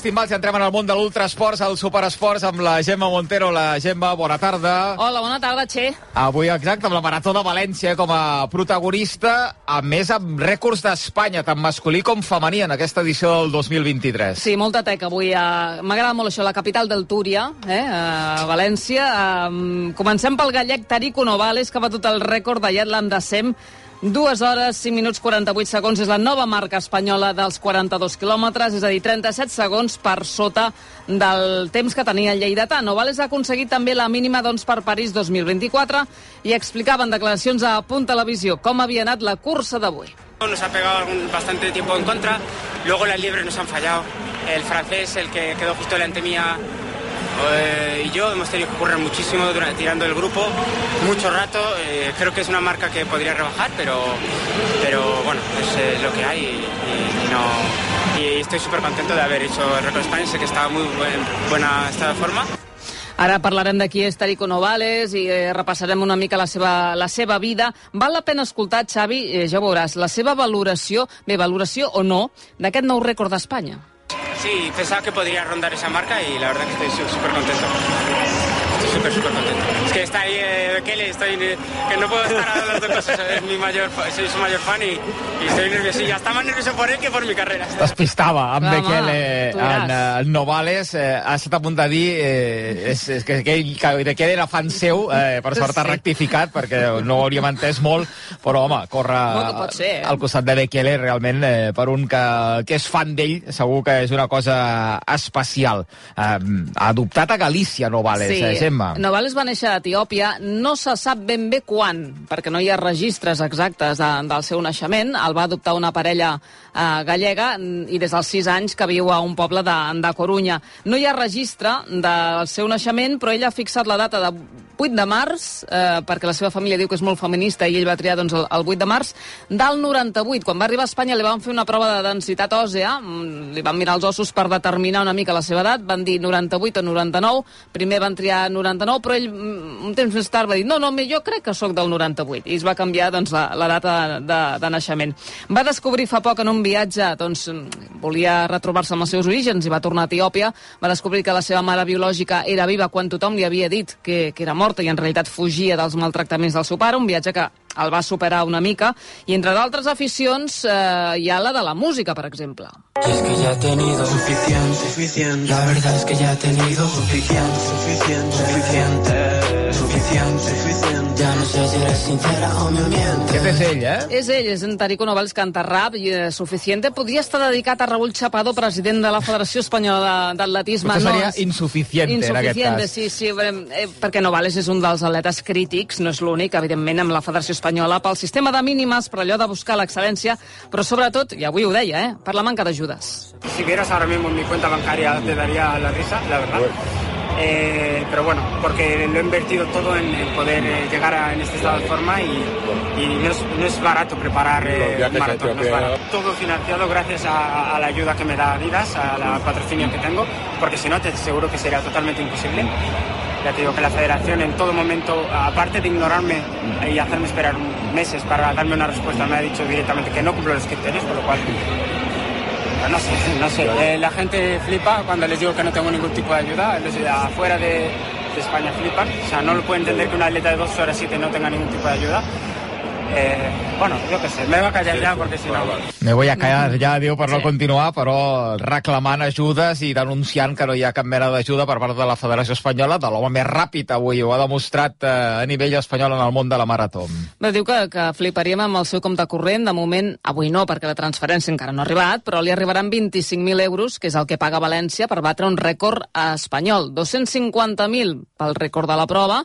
Sonen els timbals i entrem en el món de l'ultrasports, el superesports, amb la Gemma Montero. La Gemma, bona tarda. Hola, bona tarda, Che. Avui, exacte, amb la Marató de València com a protagonista, a més amb rècords d'Espanya, tant masculí com femení, en aquesta edició del 2023. Sí, molta teca avui. Uh, M'agrada molt això, la capital del Túria, eh, a València. Uh, comencem pel gallec Tarico Novales, que ha batut el rècord de Yatland de Sem 2 hores, 5 minuts 48 segons és la nova marca espanyola dels 42 quilòmetres, és a dir, 37 segons per sota del temps que tenia el lleidatà. Novales ha aconseguit també la mínima doncs, per París 2024 i explicava en declaracions a Punt Televisió com havia anat la cursa d'avui. Nos ha pegado bastante tiempo en contra, luego las liebres nos han fallado. El francés, el que quedó justo delante mía, eh, y yo hemos tenido que correr muchísimo durante, tirando el grupo, mucho rato. Eh, creo que es una marca que podría rebajar, pero, pero bueno, es eh, lo que hay y, y no, y estoy súper contento de haber hecho el récord de España. Sé que estaba muy buen, buena estado de forma. Ara parlarem de qui és Tarico Novales i eh, repassarem una mica la seva, la seva vida. Val la pena escoltar, Xavi, eh, ja veuràs, la seva valoració, bé, valoració o no, d'aquest nou rècord d'Espanya. Sí, pensaba que podría rondar esa marca y la verdad que estoy súper contento. Estoy súper, súper contento. Es que está ahí eh, Bekele, estoy, eh, que no puedo estar a las dos cosas. Es mi mayor, soy su mayor fan y, y estoy nervioso. Y ya está más nervioso por él que por mi carrera. Despistava amb Home, Bekele tu en, eh, en Novales. Eh, ha estat a punt de dir eh, és, és que, que, que Bekele era fan seu, eh, per sort ha Sí. rectificat, perquè no ho hauríem entès molt, però home, corre que pot ser, eh? al costat de Bekele realment eh, per un que, que és fan d'ell, segur que és una cosa especial. Eh, ha adoptat a Galícia Novales, eh, Gemma? Novales va néixer a Etiòpia, no se sap ben bé quan, perquè no hi ha registres exactes de, del seu naixement. El va adoptar una parella eh, gallega i des dels 6 anys que viu a un poble de, de Corunya. No hi ha registre del seu naixement, però ell ha fixat la data de 8 de març, eh, perquè la seva família diu que és molt feminista i ell va triar doncs, el, el 8 de març, del 98. Quan va arribar a Espanya li van fer una prova de densitat òssea, mm, li van mirar els ossos per determinar una mica la seva edat, van dir 98 o 99, primer van triar 99, però ell mm, un temps més tard va dir no, no, jo crec que sóc del 98, i es va canviar doncs, la, la data de, de naixement. Va descobrir fa poc en un viatge, doncs, volia retrobar-se amb els seus orígens i va tornar a Etiòpia, va descobrir que la seva mare biològica era viva quan tothom li havia dit que, que era morta i en realitat fugia dels maltractaments del seu pare, un viatge que el va superar una mica, i entre d'altres aficions eh, hi ha la de la música, per exemple. Y es que ya he tenido suficiente, suficiente. La verdad es que ya he tenido suficiente, suficiente, suficiente, suficiente, suficiente. Ya no sé si eres sincera o me mientes. Aquest és ell, eh? És ell, és en Tarico canta rap i eh, Suficiente. Podria estar dedicat a Raúl Chapadó, president de la Federació Espanyola d'Atletisme. Potser seria és- insuficiente, en aquest Insuficiente, cas. sí, sí, eh, perquè Novales és un dels atletes crítics, no és l'únic, evidentment, amb la Federació Espanyola, pel sistema de mínimes, per allò de buscar l'excel·lència, però sobretot, i avui ho deia, eh, per la manca d'ajudes. Si vieras ahora mismo mi cuenta bancaria te daría la risa, la verdad. Eh, pero bueno, porque lo he invertido todo en, en poder eh, llegar a, en este estado de forma y, y no, es, no es barato preparar eh, un maratón, no es barato. Todo financiado gracias a, a la ayuda que me da Adidas, a la patrocinio que tengo, porque si no te aseguro que sería totalmente imposible. Ya te digo que la federación en todo momento, aparte de ignorarme y hacerme esperar meses para darme una respuesta, me ha dicho directamente que no cumplo los criterios, por lo cual no sé, no sé. Eh, la gente flipa cuando les digo que no tengo ningún tipo de ayuda. Los de afuera de, de España flipan. O sea, no lo puede entender que un atleta de 2 horas 7 no tenga ningún tipo de ayuda. Eh, bueno, yo qué sé, me voy a callar ya porque si no... Me voy a callar ja, diu, per no continuar, però reclamant ajudes i denunciant que no hi ha cap mena d'ajuda per part de la Federació Espanyola, de l'home més ràpid avui, ho ha demostrat eh, a nivell espanyol en el món de la marató. Bé, diu que, que fliparíem amb el seu compte corrent. De moment, avui no, perquè la transferència encara no ha arribat, però li arribaran 25.000 euros, que és el que paga València, per batre un rècord espanyol. 250.000 pel rècord de la prova,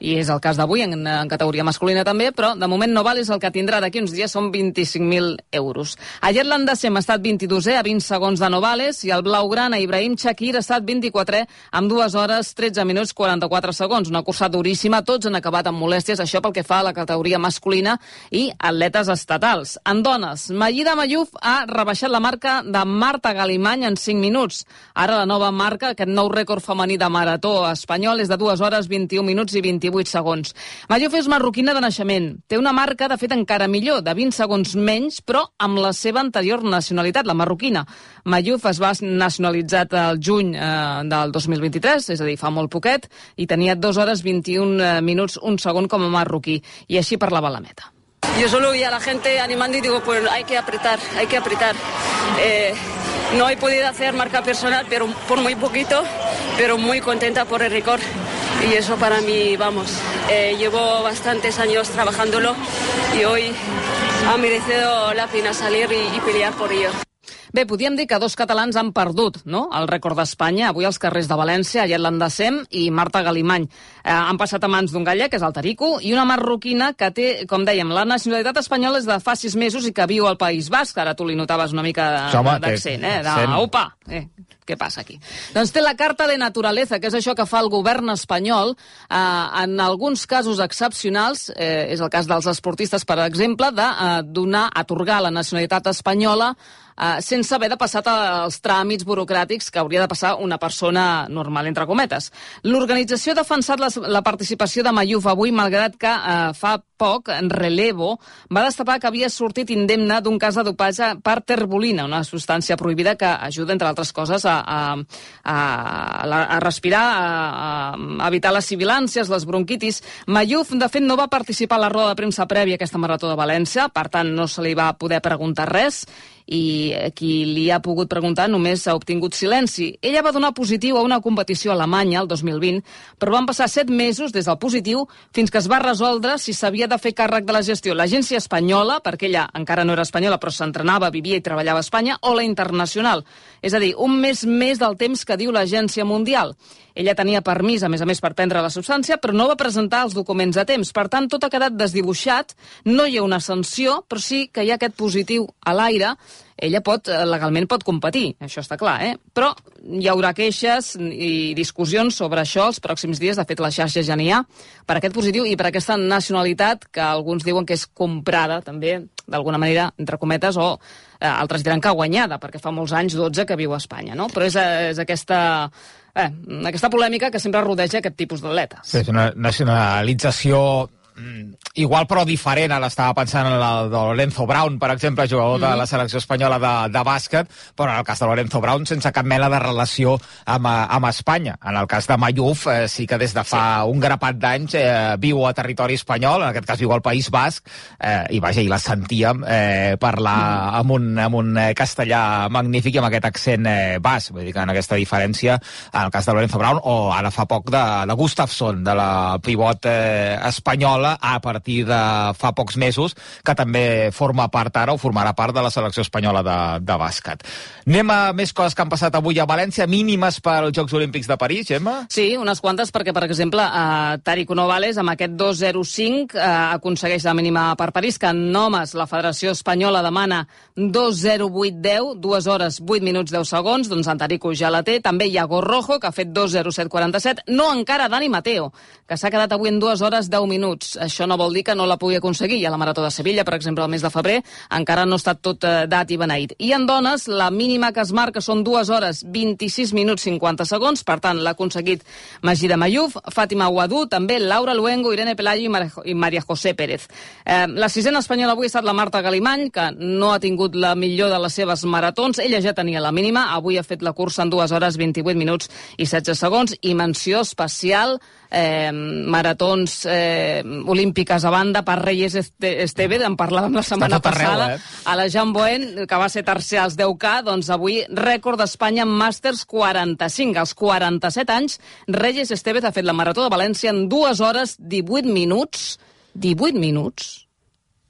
i és el cas d'avui en, en categoria masculina també, però de moment no val, és el que tindrà d'aquí uns dies, són 25.000 euros. Ayer l'Andasem ha estat 22è a 20 segons de Novales i el blaugrana Ibrahim Shakir ha estat 24è amb 2 hores 13 minuts 44 segons. Una cursa duríssima, tots han acabat amb molèsties, això pel que fa a la categoria masculina i atletes estatals. En dones, Mayida Mayuf ha rebaixat la marca de Marta Galimany en 5 minuts. Ara la nova marca, aquest nou rècord femení de marató espanyol, és de 2 hores 21 minuts i 28 segons. Mayuf és marroquina de naixement. Té una marca, de fet, encara millor, de 20 segons menys, però amb la seva anterior nacionalitat, la marroquina. Mayuf es va nacionalitzar el juny eh, del 2023, és a dir, fa molt poquet, i tenia 2 hores 21 eh, minuts, un segon com a marroquí, i així parlava la meta. Yo solo vi a la gente animando y digo, pues hay que apretar, hay que apretar. Eh, no he podido hacer marca personal, pero por muy poquito, pero muy contenta por el récord. Y eso para mí, vamos, eh, llevo bastantes años trabajándolo y hoy ha merecido la pena salir y, y pelear por ello. Bé, podríem dir que dos catalans han perdut no? el rècord d'Espanya avui als carrers de València, Ayet Landacem i Marta Galimany. Eh, han passat a mans d'un gallec, que és el Tarico, i una marroquina que té, com dèiem, la nacionalitat espanyola és de fa sis mesos i que viu al País Basc. Ara tu li notaves una mica d'accent, eh? De, opa, eh, què passa aquí? Doncs té la carta de naturaleza, que és això que fa el govern espanyol. Eh, en alguns casos excepcionals, eh, és el cas dels esportistes, per exemple, de eh, donar, atorgar la nacionalitat espanyola eh, sense haver de passar els tràmits burocràtics que hauria de passar una persona normal, entre cometes. L'organització ha defensat la, la participació de Mayuf avui, malgrat que eh, fa poc, en Relevo, va destapar que havia sortit indemne d'un cas de dopatge per terbolina, una substància prohibida que ajuda, entre altres coses, a, a, a, a respirar, a, a evitar les sibilàncies, les bronquitis. Mayuf, de fet, no va participar a la roda de premsa prèvia a aquesta marató de València, per tant, no se li va poder preguntar res, i qui li ha pogut preguntar només ha obtingut silenci. Ella va donar positiu a una competició alemanya el 2020, però van passar set mesos des del positiu fins que es va resoldre si s'havia de fer càrrec de la gestió l'agència espanyola, perquè ella encara no era espanyola però s'entrenava, vivia i treballava a Espanya, o la internacional. És a dir, un mes més del temps que diu l'agència mundial. Ella tenia permís, a més a més, per prendre la substància, però no va presentar els documents a temps. Per tant, tot ha quedat desdibuixat, no hi ha una sanció, però sí que hi ha aquest positiu a l'aire ella pot, eh, legalment pot competir, això està clar, eh? Però hi haurà queixes i discussions sobre això els pròxims dies. De fet, la xarxa ja n'hi ha per aquest positiu i per aquesta nacionalitat que alguns diuen que és comprada, també, d'alguna manera, entre cometes, o eh, altres diran que guanyada, perquè fa molts anys, 12, que viu a Espanya, no? Però és, és aquesta eh, aquesta polèmica que sempre rodeja aquest tipus d'atletes. Sí, és una nacionalització igual però diferent, ara estava pensant en la de Lorenzo Brown, per exemple, jugador mm -hmm. de la selecció espanyola de, de bàsquet, però en el cas de Lorenzo Brown sense cap mena de relació amb, eh, amb Espanya. En el cas de Mayuf eh, sí que des de fa sí. un grapat d'anys eh, viu a territori espanyol, en aquest cas viu al País Basc, eh, i vaja, i la sentíem eh, parlar mm. amb, un, amb un eh, castellà magnífic i amb aquest accent eh, basc, vull dir que en aquesta diferència, en el cas de Lorenzo Brown, o ara fa poc de, de Gustafsson, de la pivot eh, espanyola, a partir de fa pocs mesos, que també forma part ara o formarà part de la selecció espanyola de, de bàsquet. Anem a més coses que han passat avui a València, mínimes per als Jocs Olímpics de París, Gemma? Sí, unes quantes, perquè, per exemple, eh, Tariq Novales, amb aquest 2.05, eh, aconsegueix la mínima per París, que en homes la Federació Espanyola demana 2.08.10, 2 hores 8 minuts 10 segons, doncs en Tarico ja la té. També hi ha Gorrojo, que ha fet 2.07.47, no encara Dani Mateo, que s'ha quedat avui en 2 hores 10 minuts. Això no vol dir que no la pugui aconseguir. I a la Marató de Sevilla, per exemple, el mes de febrer, encara no ha estat tot eh, dat i beneït. I en dones, la mínima que es marca són 2 hores 26 minuts 50 segons, per tant, l'ha aconseguit Magida Mayuf, Fàtima Ouadou, també Laura Luengo, Irene Pelayo i Maria José Pérez. Eh, la sisena espanyola avui ha estat la Marta Galimany, que no ha tingut la millor de les seves maratons. Ella ja tenia la mínima, avui ha fet la cursa en 2 hores 28 minuts i 16 segons, i menció especial eh, maratons eh, olímpiques a banda per Reyes Esteve, en parlàvem la setmana passada, arreu, eh? a la Jean Boen, que va ser tercer als 10K, doncs avui rècord d'Espanya en Màsters 45. Als 47 anys, Reyes Esteve ha fet la Marató de València en 2 hores 18 minuts, 18 minuts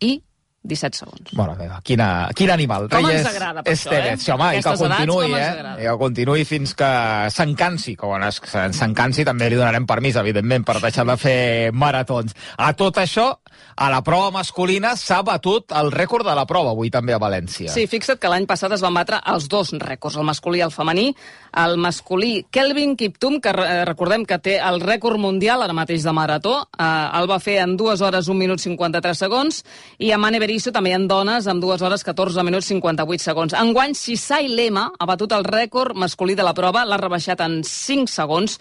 i 17 segons. Bueno, quina, quin animal. Com Reyes ens agrada, per Estevez. això, eh? home, i que continuï, eh? I que continuï fins que s'encansi. Quan s'encansi també li donarem permís, evidentment, per deixar de fer maratons. A tot això, a la prova masculina s'ha batut el rècord de la prova avui també a València. Sí, fixa't que l'any passat es van batre els dos rècords, el masculí i el femení. El masculí, Kelvin Kiptum, que recordem que té el rècord mundial ara mateix de marató, eh, el va fer en 2 hores 1 minut 53 segons, i a Mane Berizzo també en dones amb 2 hores 14 minuts 58 segons. Enguany, Sisai Lema ha batut el rècord masculí de la prova, l'ha rebaixat en 5 segons,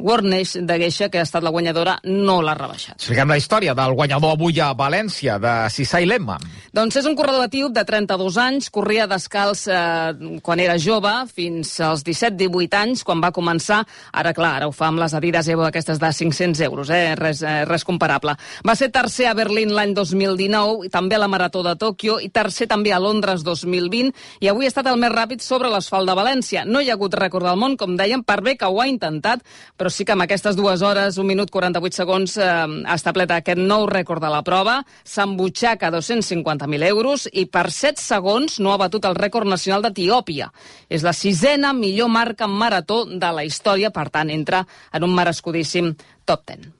Warneix de Gueixa, que ha estat la guanyadora, no l'ha rebaixat. Expliquem la història del guanyador avui a València, de Sisai Lemma. Doncs és un corredor etíop de 32 anys, corria descalç eh, quan era jove, fins als 17-18 anys, quan va començar. Ara, clar, ara ho fa amb les Adidas Evo aquestes de 500 euros, eh? Res, eh, res comparable. Va ser tercer a Berlín l'any 2019, i també a la Marató de Tòquio, i tercer també a Londres 2020, i avui ha estat el més ràpid sobre l'asfalt de València. No hi ha hagut rècord del món, com dèiem, per bé que ho ha intentat, però sí que amb aquestes dues hores, un minut 48 segons, eh, ha establert aquest nou rècord de la prova, s'embutxaca 250.000 euros i per 7 segons no ha batut el rècord nacional d'Etiòpia. És la sisena millor marca en marató de la història, per tant, entra en un merescudíssim top 10.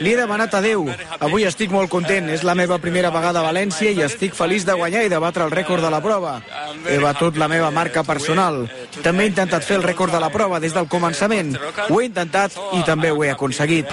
Li he demanat a Déu. Avui estic molt content. És la meva primera vegada a València i estic feliç de guanyar i de batre el rècord de la prova. He batut la meva marca personal. També he intentat fer el rècord de la prova des del començament. Ho he intentat i també ho he aconseguit.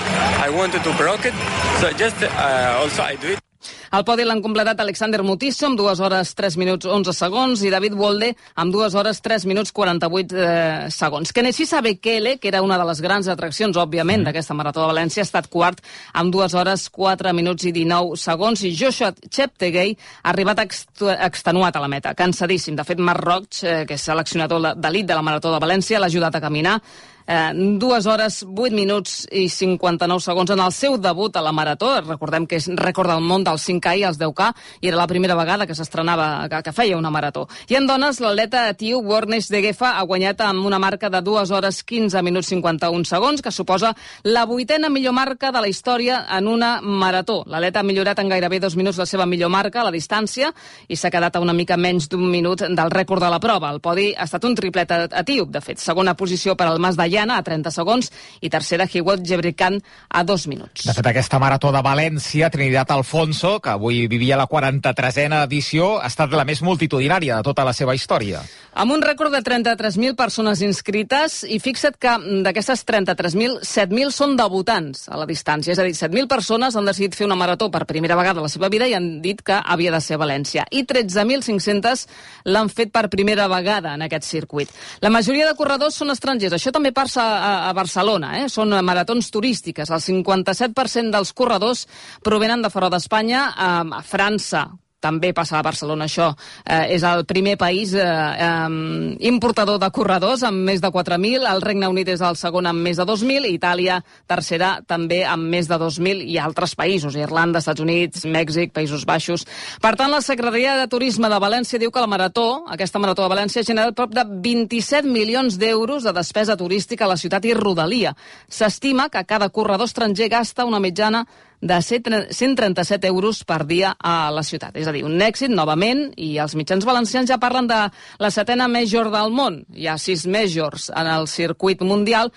Al podi l'han completat Alexander Mutiso amb 2 hores 3 minuts 11 segons i David Wolde amb 2 hores 3 minuts 48 eh, segons. Keneshisa Bekele, que era una de les grans atraccions, òbviament, d'aquesta Marató de València, ha estat quart amb 2 hores 4 minuts i 19 segons i Joshua Cheptegei ha arribat extenuat a la meta, cansadíssim. De fet, Marc Roig, eh, que és seleccionador d'elit de la Marató de València, l'ha ajudat a caminar eh, dues hores, 8 minuts i 59 segons en el seu debut a la Marató. Recordem que és rècord del món dels 5K i els 10K, i era la primera vegada que s'estrenava, que, que feia una Marató. I en dones, l'atleta tiu Warnes de Gefa ha guanyat amb una marca de 2 hores 15 minuts 51 segons, que suposa la vuitena millor marca de la història en una Marató. L'atleta ha millorat en gairebé dos minuts la seva millor marca a la distància i s'ha quedat a una mica menys d'un minut del rècord de la prova. El podi ha estat un triplet etíop, de fet. Segona posició per al Mas de Llana a 30 segons i tercera Hiwot Gebrican a 2 minuts. De fet, aquesta marató de València, Trinidad Alfonso, que avui vivia la 43a edició, ha estat la més multitudinària de tota la seva història. Amb un rècord de 33.000 persones inscrites i fixa't que d'aquestes 33.000, 7.000 són debutants a la distància. És a dir, 7.000 persones han decidit fer una marató per primera vegada a la seva vida i han dit que havia de ser a València. I 13.500 l'han fet per primera vegada en aquest circuit. La majoria de corredors són estrangers. Això també passa a, a Barcelona. Eh? Són maratons turístiques. El 57% dels corredors provenen de fora d'Espanya. A França, també passa a Barcelona això, eh, és el primer país eh, eh, importador de corredors amb més de 4.000, el Regne Unit és el segon amb més de 2.000, Itàlia tercera també amb més de 2.000 i altres països, Irlanda, Estats Units, Mèxic, Països Baixos. Per tant, la Secretaria de Turisme de València diu que la Marató, aquesta Marató de València, ha generat prop de 27 milions d'euros de despesa turística a la ciutat i rodalia. S'estima que cada corredor estranger gasta una mitjana de 137 euros per dia a la ciutat. És a dir, un èxit, novament, i els mitjans valencians ja parlen de la setena major del món. Hi ha sis majors en el circuit mundial,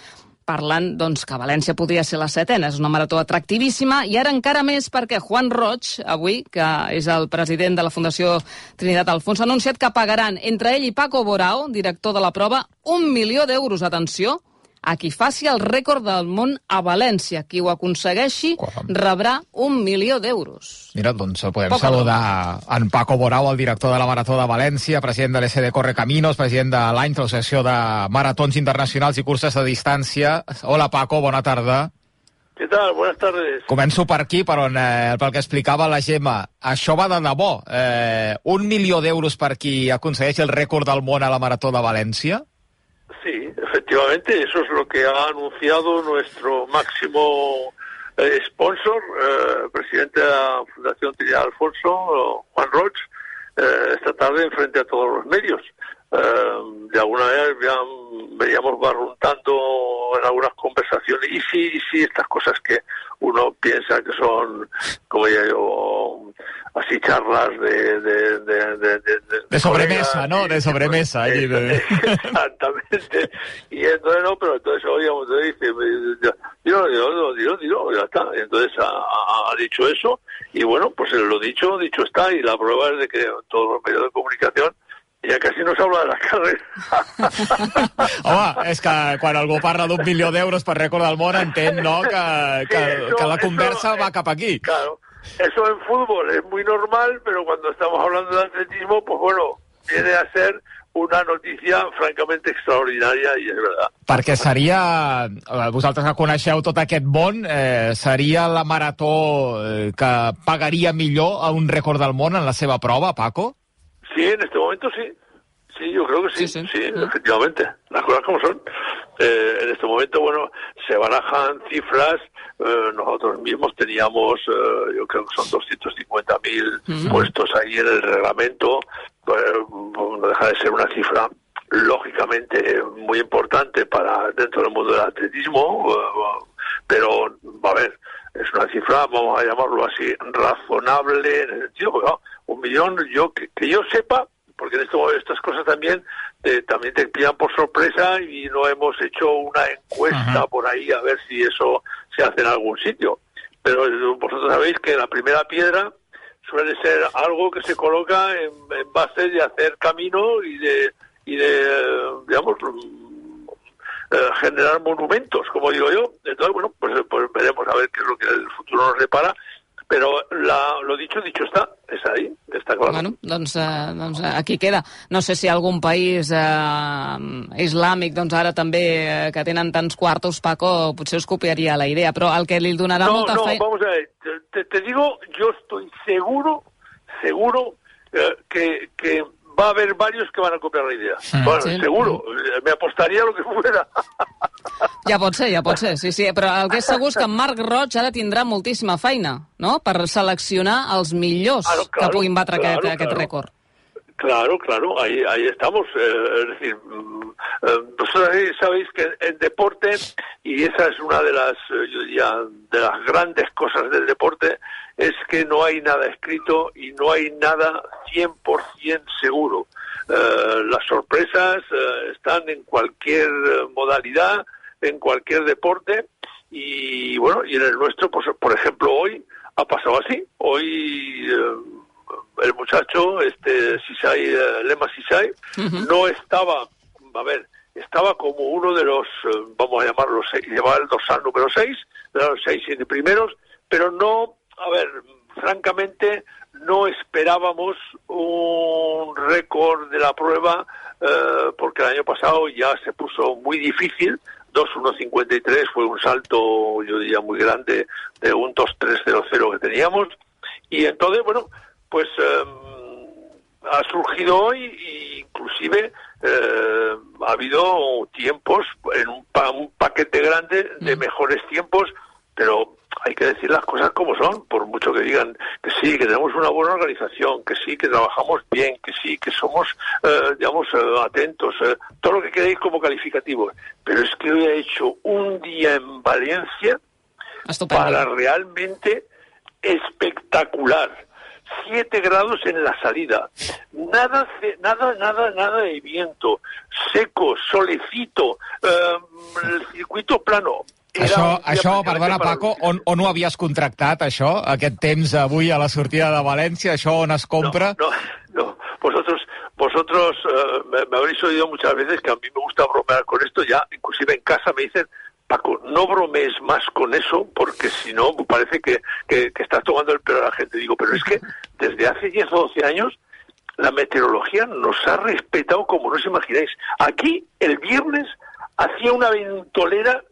parlant doncs, que València podria ser la setena. És una marató atractivíssima i ara encara més perquè Juan Roig, avui, que és el president de la Fundació Trinitat Alfons, ha anunciat que pagaran entre ell i Paco Borao, director de la prova, un milió d'euros, atenció, a qui faci el rècord del món a València. Qui ho aconsegueixi rebrà un milió d'euros. Mira, doncs podem Poca saludar en Paco Borau, el director de la Marató de València, president de l'SD Corre Caminos, president de l'any de l'Associació de Maratons Internacionals i Curses de Distància. Hola, Paco, bona tarda. Què tal? Buenas tardes. Començo per aquí, per on, eh, pel que explicava la Gemma. Això va de debò. Eh, un milió d'euros per qui aconsegueix el rècord del món a la Marató de València? Efectivamente, eso es lo que ha anunciado nuestro máximo eh, sponsor, eh, presidente de la Fundación Trinidad Alfonso, Juan Roch, eh, esta tarde en frente a todos los medios. Eh, de alguna manera ya veníamos barruntando en algunas conversaciones y sí, y sí, estas cosas que uno piensa que son, como ya yo, así charlas de... De, de, de, de, de sobremesa, ¿no? De sobremesa. De... Exactamente. Y entonces, no, pero entonces oíamos, dice, dilo, dilo, dilo, dilo, ya está. Y entonces ha, dicho eso y bueno, pues lo dicho, dicho está y la prueba es de que todos los medios de comunicación ja quasi no s'habla de la carrera. Home, és que quan algú parla d'un milió d'euros per rècord del món entén, no?, que, que, sí, eso, que la conversa eso, va cap aquí. Claro, eso en fútbol es muy normal, pero cuando estamos hablando de atletismo, pues bueno, viene a ser una notícia francament extraordinària i és verdad. Perquè seria, eh, vosaltres que coneixeu tot aquest món, eh, seria la marató eh, que pagaria millor a un rècord del món en la seva prova, Paco? Sí, en este momento sí. Sí, yo creo que sí, sí, sí, sí efectivamente. Las cosas como son. Eh, en este momento, bueno, se barajan cifras. Eh, nosotros mismos teníamos, eh, yo creo que son 250.000 mil puestos ahí en el reglamento. Pues, no deja de ser una cifra lógicamente muy importante para dentro del mundo del atletismo, pero a ver, es una cifra, vamos a llamarlo así, razonable en el sentido, bueno, un millón, yo que, que yo sepa, porque en esto, estas cosas también eh, también te pillan por sorpresa y no hemos hecho una encuesta Ajá. por ahí a ver si eso se hace en algún sitio. Pero vosotros sabéis que la primera piedra suele ser algo que se coloca en, en base de hacer camino y de, y de digamos, eh, generar monumentos, como digo yo. Entonces, bueno, pues, pues veremos a ver qué es lo que el futuro nos depara però la, lo dicho, dicho está, és ahí, està clar. Bueno, doncs, eh, doncs eh, aquí queda. No sé si algun país eh, islàmic, doncs ara també, eh, que tenen tants quartos, Paco, potser us copiaria la idea, però el que li donarà no, molta no, feina... No, vamos a ver, te, te digo, yo estoy seguro, seguro eh, que, que va a haber varios que van a copiar la idea. Mm. Bueno, sí. seguro, me apostaría lo que fuera. Ja pot ser, ja pot ser, sí, sí. Però el que és segur és que Marc Roig ara tindrà moltíssima feina, no?, per seleccionar els millors claro, claro, que puguin batre claro, aquest, aquest rècord. Claro, claro, ahí, ahí estamos. Eh, es decir, eh, vosotros sabéis que en deporte, y esa es una de las, eh, yo diría, de las grandes cosas del deporte, es que no hay nada escrito y no hay nada 100% seguro. Eh, las sorpresas eh, están en cualquier modalidad, en cualquier deporte, y bueno, y en el nuestro, pues, por ejemplo, hoy ha pasado así. Hoy el muchacho, este Sisai, uh, Lema Sisai, uh -huh. no estaba, a ver, estaba como uno de los, uh, vamos a llamarlo, llevaba el dorsal número 6, de los seis primeros, pero no, a ver, francamente, no esperábamos un récord de la prueba, uh, porque el año pasado ya se puso muy difícil, 2.153 fue un salto, yo diría, muy grande de un 2.300 que teníamos, y entonces, bueno, pues eh, ha surgido hoy e inclusive eh, ha habido tiempos en un, pa un paquete grande de mejores tiempos, pero hay que decir las cosas como son, por mucho que digan que sí, que tenemos una buena organización, que sí, que trabajamos bien, que sí, que somos, eh, digamos, eh, atentos, eh, todo lo que queréis como calificativos. Pero es que hoy he hecho un día en Valencia Estupendo. para realmente espectacular. 7 grados en la salida. Nada, nada, nada, nada de viento. Seco, solecito, eh, el circuito plano. Això, això perdona, Paco, on, on ho havies contractat, això, aquest temps avui a la sortida de València? Això on es compra? No, no, no. Vosotros, vosotros uh, me, me habréis oído muchas veces que a mí me gusta bromear con esto, ya inclusive en casa me dicen, Paco, no bromees más con eso, porque si no, parece que, que, que, estás tomando el pelo a la gente. Digo, pero es que desde hace 10 o 12 años la meteorología nos ha respetado como no os imagináis. Aquí, el viernes, hacía una ventolera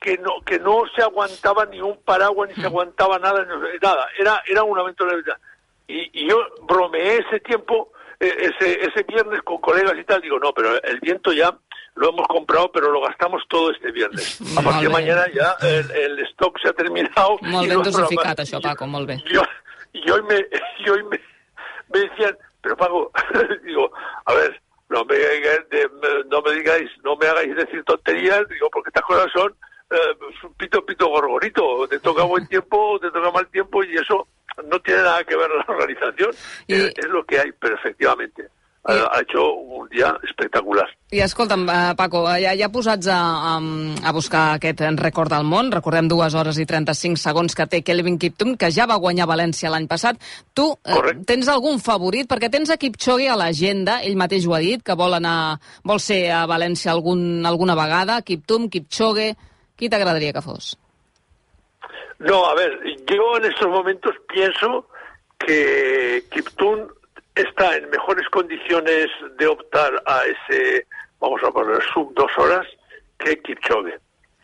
que no, que no se aguantaba ni un paraguas, ni se aguantaba nada, nada. Era, era una ventolera. Y, y yo bromeé ese tiempo, eh, ese, ese viernes con colegas y tal. Digo, no, pero el viento ya lo hemos comprado, pero lo gastamos todo este viernes. A partir de mañana ya el, el stock se ha terminado. Molt ben dosificat, no, això, Paco, molt bé. Me, y hoy me, me decían, pero Paco, digo, a ver, no me, no me digáis, no me hagáis decir tonterías, digo, porque estas cosas son pito, pito, gorgorito. Te toca buen tiempo, te toca mal tiempo y eso no tiene nada que ver la organización. Y... Es, es lo que hay, pero efectivamente. I... ha hecho un dia espectacular. I escolta'm, uh, Paco, ja, ja posats a, a, a buscar aquest rècord del món, recordem dues hores i 35 segons que té Kelvin Kiptum, que ja va guanyar València l'any passat. Tu uh, tens algun favorit? Perquè tens a Kipchoge a l'agenda, ell mateix ho ha dit, que vol anar, vol ser a València algun, alguna vegada. Kiptum, Kipchoge, qui t'agradaria que fos? No, a ver, yo en estos momentos pienso que Kiptum está en mejores condiciones de optar a ese, vamos a poner, sub dos horas que Kipchoge.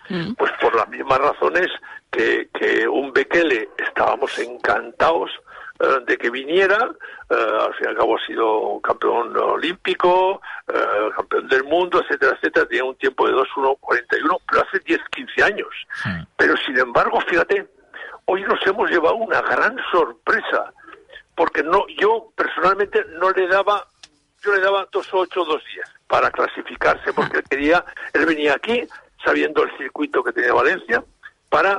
Mm. Pues por las mismas razones que, que un Bekele estábamos encantados eh, de que viniera, eh, al fin y al cabo ha sido campeón olímpico, eh, campeón del mundo, etcétera, etcétera, tenía un tiempo de 2.1.41, pero hace 10, 15 años. Pero sin embargo, fíjate, hoy nos hemos llevado una gran sorpresa, porque no, yo personalmente no le daba, yo le daba 2.8, 2.10 para clasificarse, porque él quería, él venía aquí sabiendo el circuito que tenía Valencia, para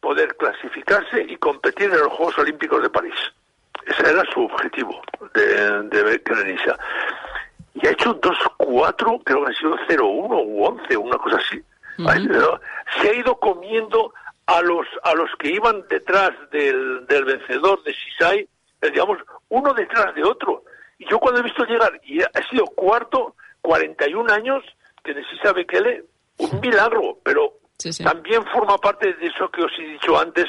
poder clasificarse y competir en los Juegos Olímpicos de París. Ese era su objetivo de, de Y ha hecho 2-4, creo que ha sido 0-1 u 11, una cosa así. Se ha ido comiendo a los a los que iban detrás del, del vencedor de Sisai, eh, digamos, uno detrás de otro. Y yo cuando he visto llegar, y ha sido cuarto, 41 años, que necesita Bekele, un milagro, pero también forma parte de eso que os he dicho antes,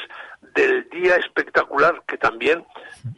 del día espectacular que también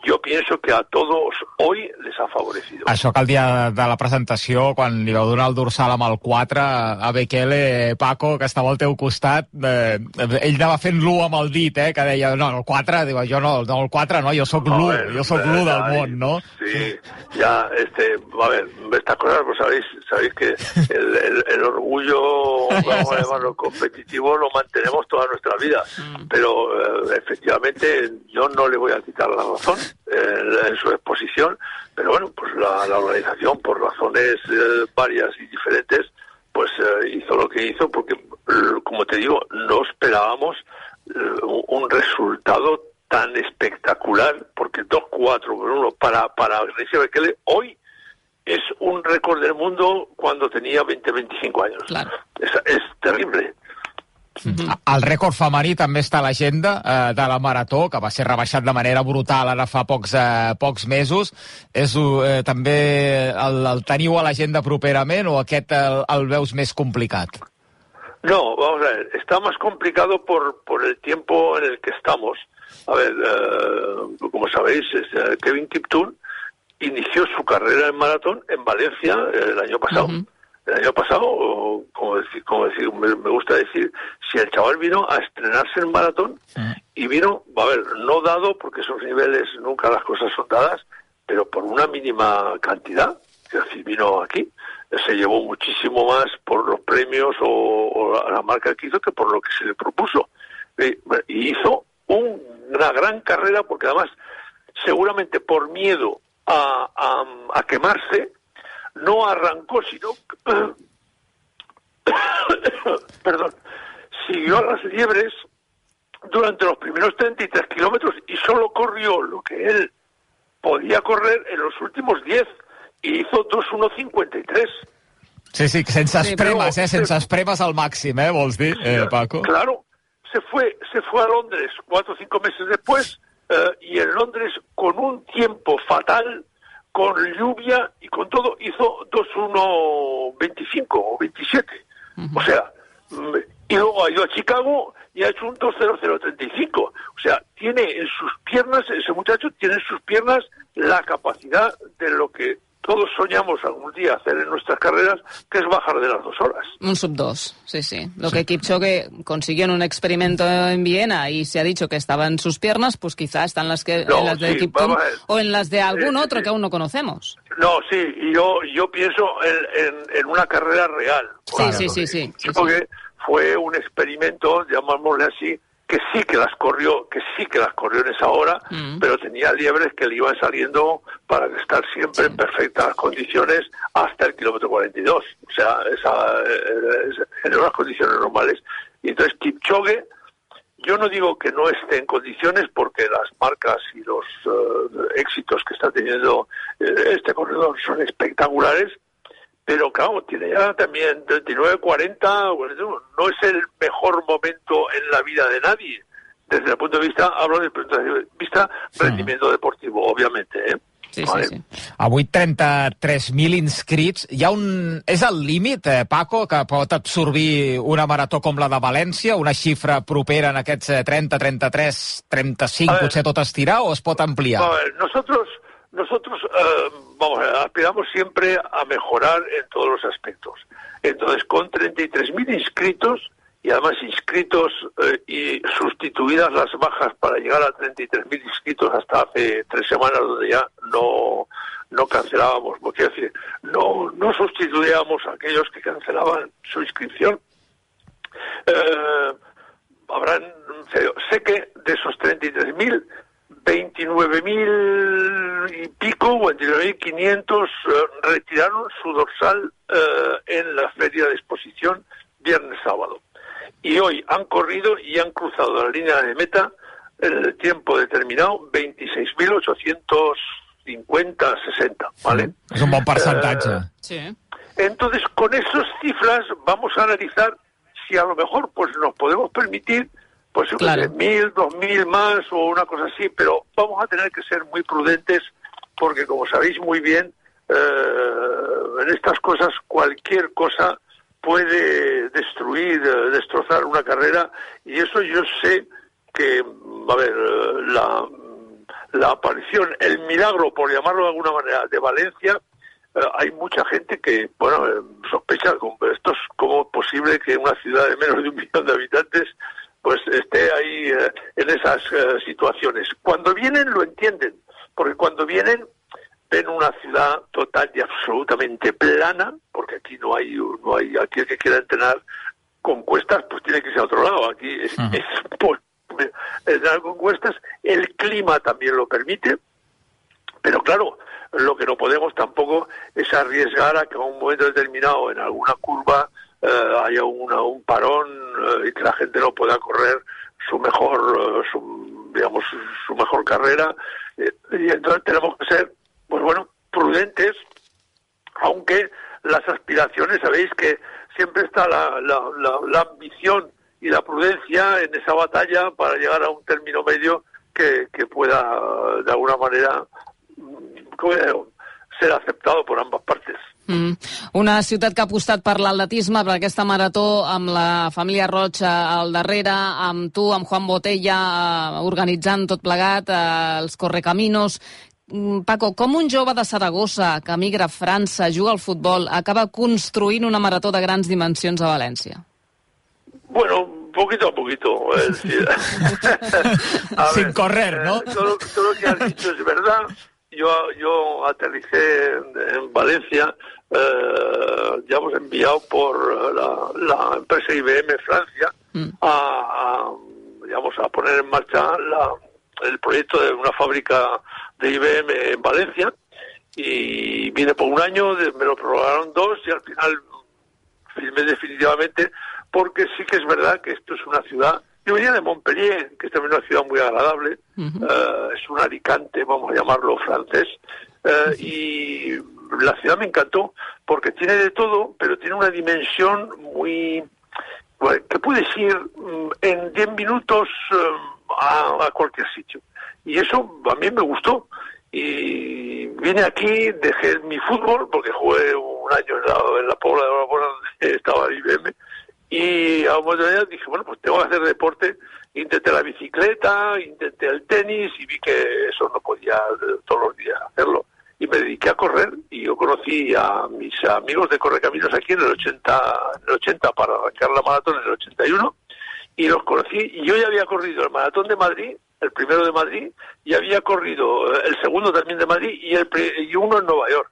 jo penso que a tots hoy les ha favorecido. Això que el dia de la presentació, quan li vau donar el dorsal amb el 4 a Bekele, Paco, que estava al teu costat, eh, ell anava fent l'1 amb el dit, eh, que deia, no, el 4, diu, jo no, no el 4 no, jo sóc l'1, jo sóc l'1 del món, no? Sí, ya, este, a ver, estas cosas, pues sabéis, sabéis que el, el, el orgullo, vamos a llamarlo competitivo, lo mantenemos toda nuestra vida, mm. pero eh, efectivamente yo no le voy a quitar la razón eh, en su exposición, pero bueno, pues la, la organización, por razones eh, varias y diferentes, pues eh, hizo lo que hizo, porque, como te digo, no esperábamos eh, un resultado tan espectacular, porque 2-4 por uno para, para Grecia Bekele hoy es un récord del mundo cuando tenía 20-25 años. Claro. Es, es terrible. Mm -hmm. El rècord femení també està a l'agenda eh, de la Marató, que va ser rebaixat de manera brutal ara fa pocs, eh, pocs mesos. És eh, també el, el teniu a l'agenda properament o aquest el, el veus més complicat? No, vamos a ver, está más complicado por, por el tiempo en el que estamos. A ver, eh, como sabéis, es, eh, Kevin Kiptoon inició su carrera en maratón en Valencia eh, el año pasado. Uh -huh el año pasado, como decir, como decir me, me, gusta decir, si el chaval vino a estrenarse en maratón y vino, a ver, no dado, porque esos niveles nunca las cosas son dadas, pero por una mínima cantidad, es decir, vino aquí, se llevó muchísimo más por los premios o, o la marca que hizo que por lo que se le propuso. Y, hizo un, una gran carrera porque además, seguramente por miedo a, a, a quemarse, no arrancó, sino, perdón, siguió a las liebres durante los primeros 33 kilómetros y solo corrió lo que él podía correr en los últimos 10 y hizo 2.1.53. Sí, sí, sense espremes, eh? Sense espremes al màxim, eh? Vols dir, eh, Paco? Claro, se fue, se fue a Londres cuatro o cinco meses después eh, y en Londres con un tiempo fatal con lluvia y con todo hizo 2.1.25 o 27. Uh -huh. O sea, y luego ha ido a Chicago y ha hecho un 2.0035. O sea, tiene en sus piernas, ese muchacho tiene en sus piernas la capacidad de lo que todos soñamos algún día hacer en nuestras carreras, que es bajar de las dos horas. Un sub dos, sí, sí. Lo sí. que Kipchoge consiguió en un experimento en Viena y se ha dicho que estaba en sus piernas, pues quizá están las que no, en las de o en las de algún eh, otro sí. que aún no conocemos. No, sí, yo, yo pienso en, en, en una carrera real. Sí, sí, sí, sí, sí, Porque fue un experimento, llamámosle así, que sí que las corrió, que sí que las corrió en esa hora, mm. pero tenía liebres que le iban saliendo para estar siempre sí. en perfectas condiciones hasta el kilómetro 42. O sea, esa, esa, en unas condiciones normales. Y entonces Kipchoge, yo no digo que no esté en condiciones porque las marcas y los uh, éxitos que está teniendo eh, este corredor son espectaculares, pero claro, tiene ya también 39, 40, no es el mejor momento en la vida de nadie. Desde el punto de vista, hablo desde el punto de vista rendimiento sí. deportivo, obviamente, ¿eh? Sí, vale. sí, sí. Avui 33.000 inscrits. Hi ha un... És el límit, eh, Paco, que pot absorbir una marató com la de València, una xifra propera en aquests 30, 33, 35, ver, potser tot estirar, o es pot ampliar? A ver, nosotros nosotros, eh, vamos, aspiramos siempre a mejorar en todos los aspectos. Entonces, con 33.000 inscritos, y además inscritos eh, y sustituidas las bajas para llegar a 33.000 inscritos hasta hace tres semanas, donde ya no, no cancelábamos, porque decir, no, no sustituíamos a aquellos que cancelaban su inscripción. Eh, habrán, sé que de esos 33.000, 29.000 y pico, 29.500 eh, retiraron su dorsal eh, en la feria de exposición viernes sábado. Y hoy han corrido y han cruzado la línea de meta en el tiempo determinado 26.850, 60, ¿vale? Es un buen porcentaje. Eh, Sí. entonces, con esas cifras vamos a analizar si a lo mejor pues nos podemos permitir pues Claro. mil, dos mil más o una cosa así, pero vamos a tener que ser muy prudentes porque como sabéis muy bien, eh, en estas cosas cualquier cosa puede destruir, eh, destrozar una carrera y eso yo sé que, a ver, eh, la, la aparición, el milagro, por llamarlo de alguna manera, de Valencia, eh, hay mucha gente que, bueno, sospecha, esto es como posible que una ciudad de menos de un millón de habitantes pues esté ahí eh, en esas eh, situaciones. Cuando vienen lo entienden, porque cuando vienen ven una ciudad total y absolutamente plana, porque aquí no hay, no hay, aquí el que quiera entrenar con cuestas, pues tiene que irse a otro lado. Aquí es, es por- entrenar con cuestas, el clima también lo permite, pero claro, lo que no podemos tampoco es arriesgar a que a un momento determinado en alguna curva haya una, un parón eh, y que la gente no pueda correr su mejor, eh, su, digamos, su, mejor carrera. Eh, y entonces tenemos que ser, pues bueno, prudentes, aunque las aspiraciones, sabéis que siempre está la, la, la, la ambición y la prudencia en esa batalla para llegar a un término medio que, pueda, de alguna manera, mm, ser aceptado por ambas partes. Mm. Una ciutat que ha apostat per l'atletisme, per aquesta marató, amb la família Roig eh, al darrere, amb tu, amb Juan Botella, eh, organitzant tot plegat, eh, els correcaminos. Mm, Paco, com un jove de Saragossa que migra a França, juga al futbol, acaba construint una marató de grans dimensions a València? Bueno, poquito a poquito. es decir, a Sin correr, ¿no? eh, todo, todo lo que has dicho es verdad. Yo, yo aterricé en, en Valencia, eh, ya hemos enviado por la, la empresa IBM Francia a, a, digamos, a poner en marcha la- el proyecto de una fábrica de IBM en Valencia y vine por un año, me lo prorrogaron dos y al final firmé definitivamente porque sí que es verdad que esto es una ciudad. Yo venía de Montpellier, que es también una ciudad muy agradable, eh, es un Alicante, vamos a llamarlo francés, eh, y la ciudad me encantó porque tiene de todo, pero tiene una dimensión muy bueno, que puedes ir mm, en 10 minutos eh, a, a cualquier sitio. Y eso a mí me gustó. Y vine aquí, dejé mi fútbol, porque jugué un año en la, en la Pobla de donde estaba el IBM, y a un momento dado dije, bueno, pues tengo que hacer deporte. Intenté la bicicleta, intenté el tenis y vi que eso no podía todos los días hacerlo. Y me dediqué a correr y yo conocí a mis amigos de Correcaminos aquí en el 80, en el 80 para arrancar la maratón en el 81 y los conocí y yo ya había corrido el maratón de Madrid, el primero de Madrid, y había corrido el segundo también de Madrid y, el y uno en Nueva York.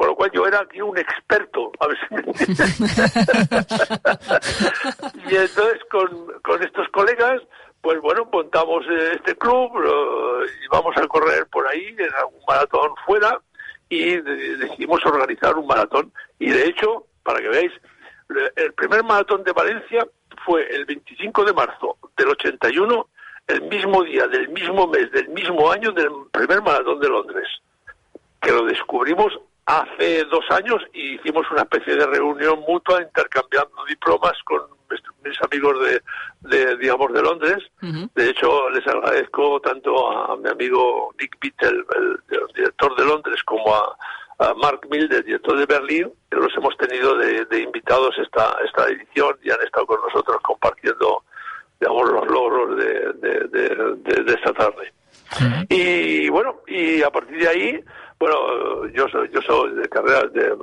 Con lo cual yo era aquí un experto, a ver si me y entonces con, con estos colegas, pues bueno, montamos eh, este club y vamos a correr por ahí en algún maratón fuera y de- decidimos organizar un maratón. Y de hecho, para que veáis, el primer maratón de Valencia fue el 25 de marzo del 81, el mismo día, del mismo mes, del mismo año del primer maratón de Londres que lo descubrimos hace dos años y hicimos una especie de reunión mutua intercambiando diplomas con mis- amigos de, de, digamos de Londres. De hecho, les agradezco tanto a mi amigo Nick Bittel, el, el director de Londres, como a, a Mark Milde, director de Berlín, que los hemos tenido de, de invitados esta, esta edición y han estado con nosotros compartiendo digamos, los logros de, de, de- de- de esta tarde. Y bueno, y a partir de ahí, bueno, yo yo soy de carrera de,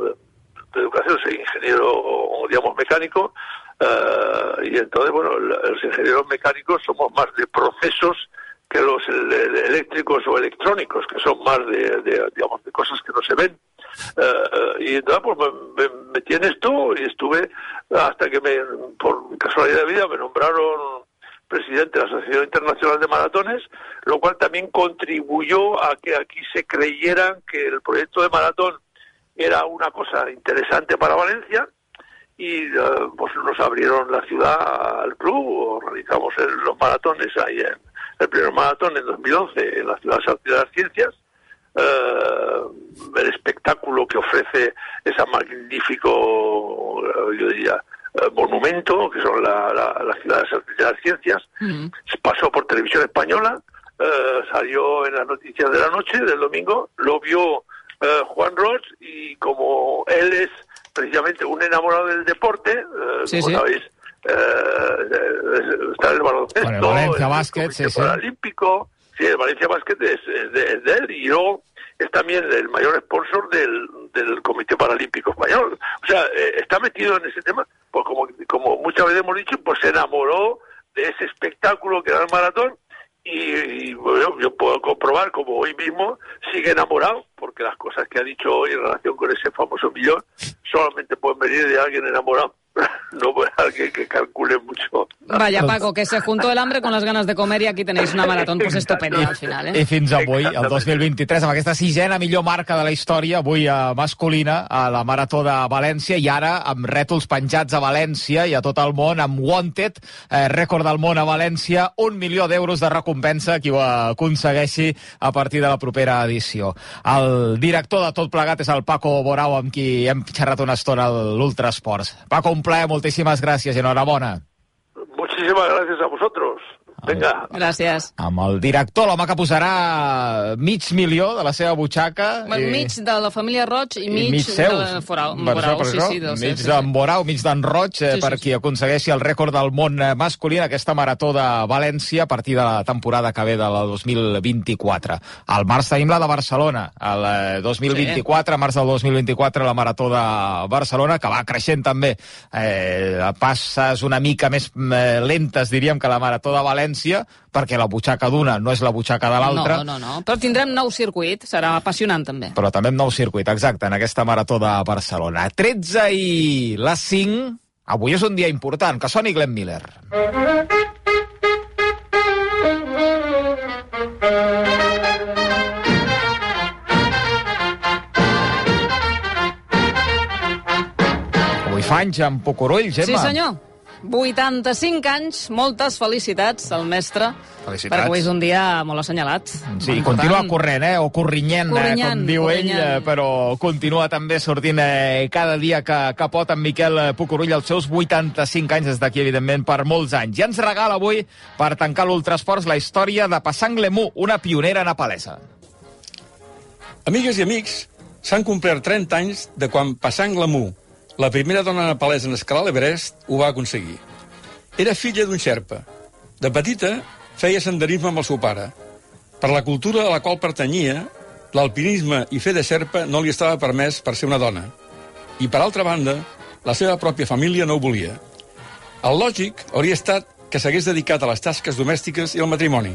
educación, soy ingeniero, digamos, mecánico, eh, y entonces, bueno, los ingenieros mecánicos somos más de procesos que los eléctricos o electrónicos, que son más de, de, digamos, de cosas que no se ven. Uh, y entonces pues me, me, metí esto y estuve hasta que me, por casualidad de vida me nombraron presidente de la Asociación Internacional de Maratones, lo cual también contribuyó a que aquí se creyeran que el proyecto de maratón era una cosa interesante para Valencia y uh, pues nos abrieron la ciudad al club, organizamos el, los maratones ahí en el primer maratón en 2011 en la ciudad de las Ciencias. Uh, el espectáculo que ofrece ese magnífico, yo diría, monumento, que son la, la, la ciudad de las ciencias, pasó por televisión española, uh, salió en las noticias de la noche del domingo, lo vio uh, Juan Ross y como él es precisamente un enamorado del deporte, uh, sí, como sí. sabéis, está el baloncesto, bueno, el Valencia sí, sí. Paralímpico, sí, el Valencia Básquet es, es, de, es de él y yo es también el mayor sponsor del, del Comité Paralímpico Español. O sea, eh, está metido en ese tema, pues como, como muchas veces hemos dicho, pues se enamoró de ese espectáculo que era el maratón y, y bueno, yo puedo comprobar como hoy mismo sigue enamorado, porque las cosas que ha dicho hoy en relación con ese famoso millón solamente pueden venir de alguien enamorado. no alguien que calcule mucho. Vaya, Paco, que se juntó el hambre con las ganas de comer i aquí tenéis una maratón pues, estupenda al final. Eh? I fins avui, el 2023, amb aquesta sisena millor marca de la història, avui a masculina, a la Marató de València, i ara amb rètols penjats a València i a tot el món, amb Wanted, eh, rècord del món a València, un milió d'euros de recompensa qui ho aconsegueixi a partir de la propera edició. El director de tot plegat és el Paco Borau, amb qui hem xerrat una estona a l'Ultrasports. Paco, un plaer, moltíssimes gràcies i enhorabona. Muchísimas gracias a vosotros. Venga. Gràcies. Amb el director, l'home que posarà mig milió de la seva butxaca. Bueno, i... mig de la família Roig i mig, I mig seus. de la Forau. Per Borau, això, per sí, això, sí, ser, mig sí, d'en sí. Borau, mig d'en Roig, eh, Sí, per sí, qui aconsegueixi el rècord del món masculí en aquesta marató de València a partir de la temporada que ve de la 2024. Al març tenim la de Barcelona, el eh, 2024, març del 2024, la marató de Barcelona, que va creixent també eh, passes una mica més eh, lentes, diríem, que la marató de València, perquè la butxaca d'una no és la butxaca de l'altra. No, no, no. Però tindrem nou circuit, serà apassionant també. Però també amb nou circuit, exacte, en aquesta marató de Barcelona. 13 i les 5, avui és un dia important, que soni Glenn Miller. Avui fa anys amb Pocorull, Gemma. Sí, senyor. 85 anys, moltes felicitats al mestre. Felicitats. Perquè avui és un dia molt assenyalat. Sí, Molt continua corrent, eh? o corrinyent, eh? Corrinyant, com diu ell, corrinyant. eh, però continua també sortint eh, cada dia que, que pot en Miquel eh, Pucurull els seus 85 anys, des d'aquí, evidentment, per molts anys. I ens regala avui, per tancar l'Ultrasports, la història de Passang Lemú, una pionera nepalesa. Amigues i amics, s'han complert 30 anys de quan Passang Lamú, la primera dona nepalesa en escalar l'Everest, ho va aconseguir. Era filla d'un xerpa. De petita, feia senderisme amb el seu pare. Per la cultura a la qual pertanyia, l'alpinisme i fer de xerpa no li estava permès per ser una dona. I, per altra banda, la seva pròpia família no ho volia. El lògic hauria estat que s'hagués dedicat a les tasques domèstiques i al matrimoni,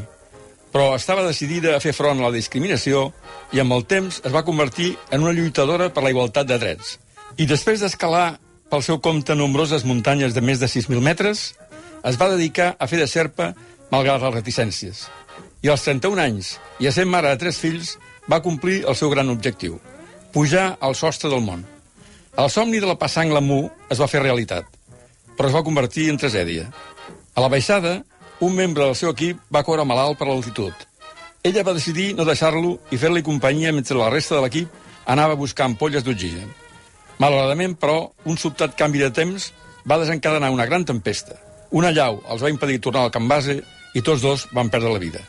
però estava decidida a fer front a la discriminació i amb el temps es va convertir en una lluitadora per la igualtat de drets. I després d'escalar pel seu compte nombroses muntanyes de més de 6.000 metres, es va dedicar a fer de serpa malgrat les reticències. I als 31 anys, i essent mare de tres fills, va complir el seu gran objectiu, pujar al sostre del món. El somni de la Passang Lamú es va fer realitat, però es va convertir en tragèdia. A la baixada, un membre del seu equip va córrer malalt per l'altitud. Ella va decidir no deixar-lo i fer-li companyia mentre la resta de l'equip anava a buscar ampolles d'oxigen. Malauradament, però, un sobtat canvi de temps va desencadenar una gran tempesta. Una llau els va impedir tornar al camp base i tots dos van perdre la vida.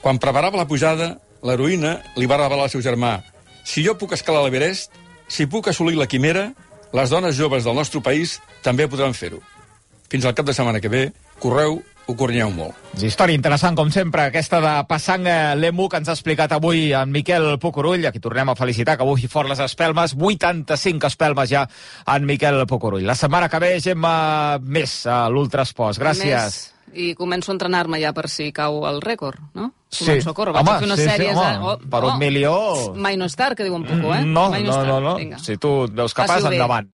Quan preparava la pujada, l'heroïna li va revelar al seu germà «Si jo puc escalar l'Everest, si puc assolir la quimera, les dones joves del nostre país també podran fer-ho. Fins al cap de setmana que ve, correu ho cornyeu molt. És història interessant, com sempre, aquesta de Passang eh, Lemu, que ens ha explicat avui en Miquel Pucurull, a qui tornem a felicitar, que avui fort les espelmes, 85 espelmes ja en Miquel Pucurull. La setmana que ve, Gemma, més a l'Ultrasports. Gràcies. Més, I començo a entrenar-me ja per si cau el rècord, no? Sí. Començo a córrer, vaig Home, a fer unes sí, sí, sèries... home, eh? Oh, per un oh, milió... Mai no és tard, que diu un Puco, eh? No, Mai no, no, no. Vinga. Si tu veus capaç, bé. endavant.